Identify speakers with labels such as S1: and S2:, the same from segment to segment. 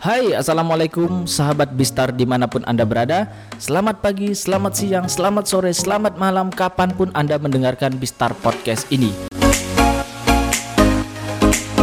S1: Hai Assalamualaikum sahabat Bistar di mana pun Anda berada. Selamat pagi, selamat siang, selamat sore, selamat malam Kapan pun Anda mendengarkan Bistar Podcast ini.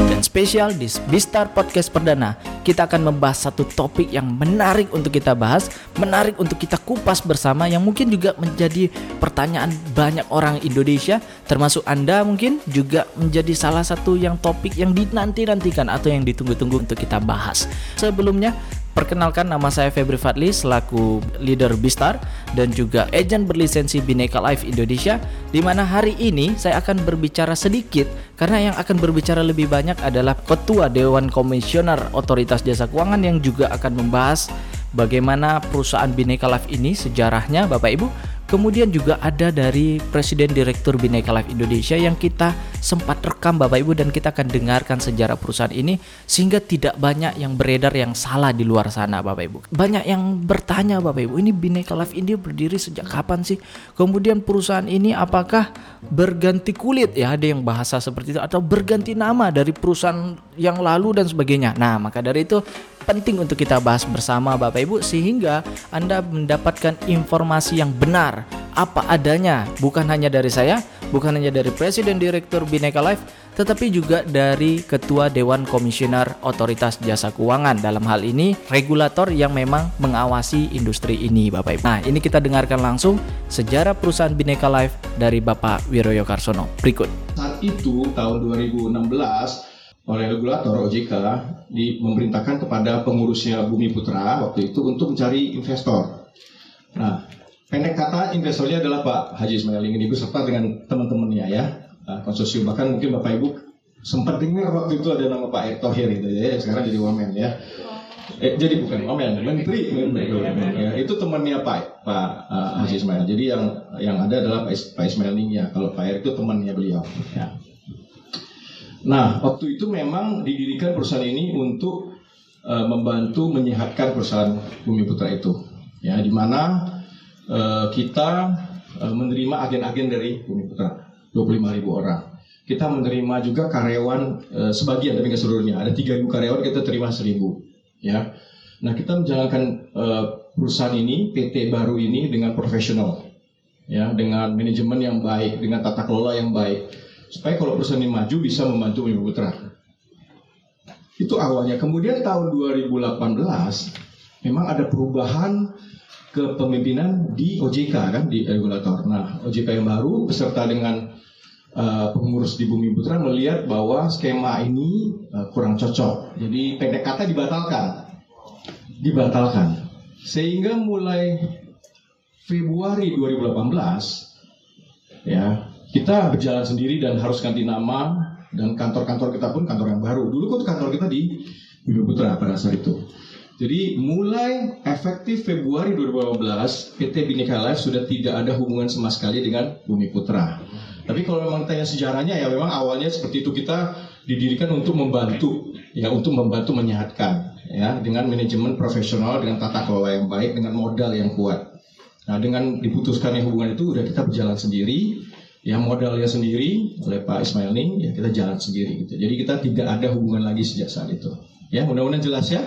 S1: Dan spesial di Bistar Podcast Perdana Kita akan membahas satu topik yang menarik untuk kita bahas Menarik untuk kita kupas bersama Yang mungkin juga menjadi pertanyaan banyak orang Indonesia Termasuk Anda mungkin juga menjadi salah satu yang topik yang dinanti-nantikan Atau yang ditunggu-tunggu untuk kita bahas. Sebelumnya Perkenalkan nama saya Febri Fadli selaku leader Bistar dan juga agent berlisensi Bineka Life Indonesia di mana hari ini saya akan berbicara sedikit karena yang akan berbicara lebih banyak adalah Ketua Dewan Komisioner Otoritas Jasa Keuangan yang juga akan membahas bagaimana perusahaan Bineka Life ini sejarahnya. Bapak Ibu Kemudian juga ada dari Presiden Direktur Bineka Life Indonesia yang kita sempat rekam Bapak Ibu dan kita akan dengarkan sejarah perusahaan ini sehingga tidak banyak yang beredar yang salah di luar sana Bapak Ibu. Banyak yang bertanya Bapak Ibu, ini Bineka Life India berdiri sejak kapan sih? Kemudian perusahaan ini apakah berganti kulit ya ada yang bahasa seperti itu atau berganti nama dari perusahaan yang lalu dan sebagainya. Nah, maka dari itu penting untuk kita bahas bersama Bapak Ibu sehingga Anda mendapatkan informasi yang benar apa adanya bukan hanya dari saya, bukan hanya dari Presiden Direktur Bineka Life tetapi juga dari Ketua Dewan Komisioner Otoritas Jasa Keuangan dalam hal ini regulator yang memang mengawasi industri ini Bapak Ibu. Nah, ini kita dengarkan langsung sejarah perusahaan Bineka Life dari Bapak Wiroyo Karsono. Berikut.
S2: Saat itu tahun 2016 oleh regulator OJK di, memerintahkan kepada pengurusnya Bumi Putra waktu itu untuk mencari investor. Nah, pendek kata investornya adalah Pak Haji Ismail ini beserta dengan teman-temannya ya, konsorsium. Bahkan mungkin Bapak Ibu sempat dengar waktu itu ada nama Pak Erick Thohir itu ya, sekarang jadi wamen ya. Eh, jadi bukan wamen, menteri, menteri, ya, itu temannya Pak Pak uh, Haji Ismail. Jadi yang yang ada adalah Pak, Pak Ismail ya. Kalau Pak Erick itu temannya beliau. Ya. Nah, waktu itu memang didirikan perusahaan ini untuk uh, membantu menyehatkan perusahaan Bumi Putra itu. Ya, di mana uh, kita uh, menerima agen-agen dari Bumi Putra, 25 ribu orang. Kita menerima juga karyawan uh, sebagian tapi nggak seluruhnya. Ada 3.000 karyawan kita terima 1.000. Ya. Nah, kita menjalankan uh, perusahaan ini, PT baru ini dengan profesional. Ya, dengan manajemen yang baik, dengan tata kelola yang baik supaya kalau perusahaan ini maju bisa membantu Bumi Putra. Itu awalnya. Kemudian tahun 2018 memang ada perubahan kepemimpinan di OJK kan di regulator. Nah, OJK yang baru beserta dengan uh, pengurus di Bumi Putra melihat bahwa skema ini uh, kurang cocok. Jadi pendek kata dibatalkan. Dibatalkan. Sehingga mulai Februari 2018 ya kita berjalan sendiri dan harus ganti nama dan kantor-kantor kita pun kantor yang baru. Dulu kan kantor kita di Bumi Putra pada saat itu. Jadi mulai efektif Februari 2018 PT Bhinneka Life sudah tidak ada hubungan sama sekali dengan Bumi Putra. Tapi kalau memang tanya sejarahnya ya memang awalnya seperti itu kita didirikan untuk membantu ya untuk membantu menyehatkan ya dengan manajemen profesional dengan tata kelola yang baik dengan modal yang kuat. Nah dengan diputuskannya hubungan itu udah kita berjalan sendiri yang modalnya sendiri oleh Pak Ismail Ning ya kita jalan sendiri gitu. Jadi kita tidak ada hubungan lagi sejak saat itu. Ya, mudah-mudahan jelas ya.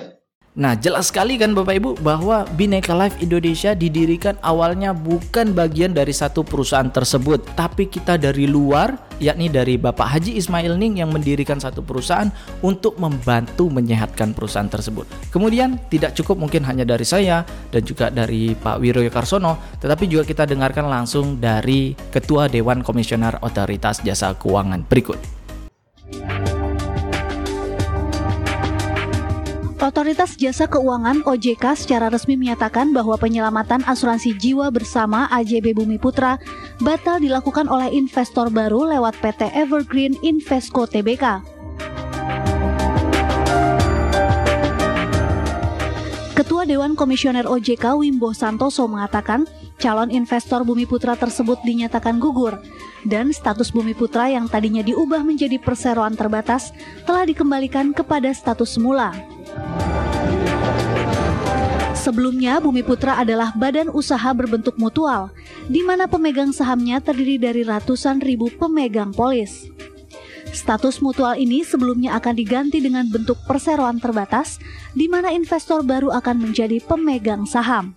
S1: Nah, jelas sekali kan Bapak Ibu bahwa Bineka Life Indonesia didirikan awalnya bukan bagian dari satu perusahaan tersebut, tapi kita dari luar, yakni dari Bapak Haji Ismail Ning yang mendirikan satu perusahaan untuk membantu menyehatkan perusahaan tersebut. Kemudian tidak cukup mungkin hanya dari saya dan juga dari Pak Wiroyo Karsono, tetapi juga kita dengarkan langsung dari Ketua Dewan Komisioner Otoritas Jasa Keuangan berikut.
S3: Otoritas Jasa Keuangan OJK secara resmi menyatakan bahwa penyelamatan asuransi jiwa bersama AJB Bumi Putra batal dilakukan oleh investor baru lewat PT Evergreen Investco Tbk. Ketua Dewan Komisioner OJK Wimbo Santoso mengatakan calon investor Bumi Putra tersebut dinyatakan gugur dan status Bumi Putra yang tadinya diubah menjadi perseroan terbatas telah dikembalikan kepada status semula. Sebelumnya, Bumi Putra adalah badan usaha berbentuk mutual, di mana pemegang sahamnya terdiri dari ratusan ribu pemegang polis. Status mutual ini sebelumnya akan diganti dengan bentuk perseroan terbatas, di mana investor baru akan menjadi pemegang saham.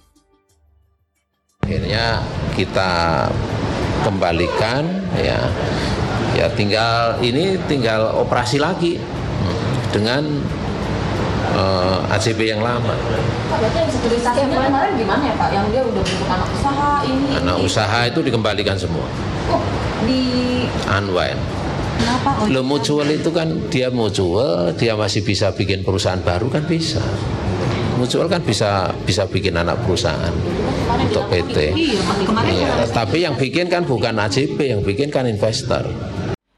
S4: Akhirnya kita kembalikan ya, ya tinggal ini tinggal operasi lagi dengan uh, eh, ACB yang lama.
S5: Pak, berarti yang kemarin gimana ya Pak? Yang dia udah bentuk anak usaha ini?
S4: Anak
S5: ini.
S4: usaha itu dikembalikan semua.
S5: Oh, di
S4: unwind.
S5: Kenapa? Oh,
S4: Lo mutual itu kan dia mutual, dia masih bisa bikin perusahaan baru kan bisa. Mutual kan bisa bisa bikin anak perusahaan untuk PT.
S5: Iya,
S4: iya, tapi yang bikin kan bukan AJP, yang bikin kan investor.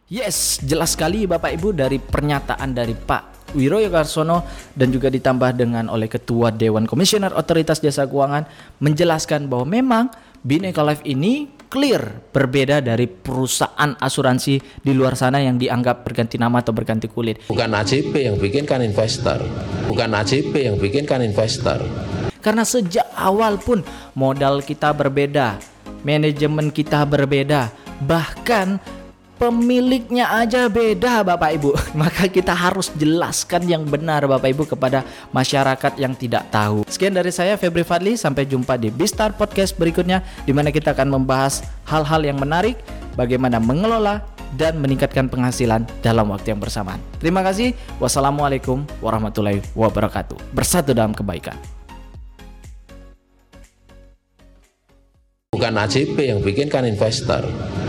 S1: Yes, jelas sekali Bapak Ibu dari pernyataan dari Pak Wiroyo Karsono dan juga ditambah dengan oleh Ketua Dewan Komisioner Otoritas Jasa Keuangan menjelaskan bahwa memang Bineka Life ini clear berbeda dari perusahaan asuransi di luar sana yang dianggap berganti nama atau berganti kulit.
S4: Bukan AJP yang bikin kan investor. Bukan AJP yang bikin kan investor.
S1: Karena sejak awal pun modal kita berbeda, manajemen kita berbeda, bahkan pemiliknya aja beda Bapak Ibu. Maka kita harus jelaskan yang benar Bapak Ibu kepada masyarakat yang tidak tahu. Sekian dari saya Febri Fadli, sampai jumpa di Bistar Podcast berikutnya di mana kita akan membahas hal-hal yang menarik, bagaimana mengelola dan meningkatkan penghasilan dalam waktu yang bersamaan. Terima kasih. Wassalamualaikum warahmatullahi wabarakatuh. Bersatu dalam kebaikan.
S4: Bukan AJP yang bikin kan investor.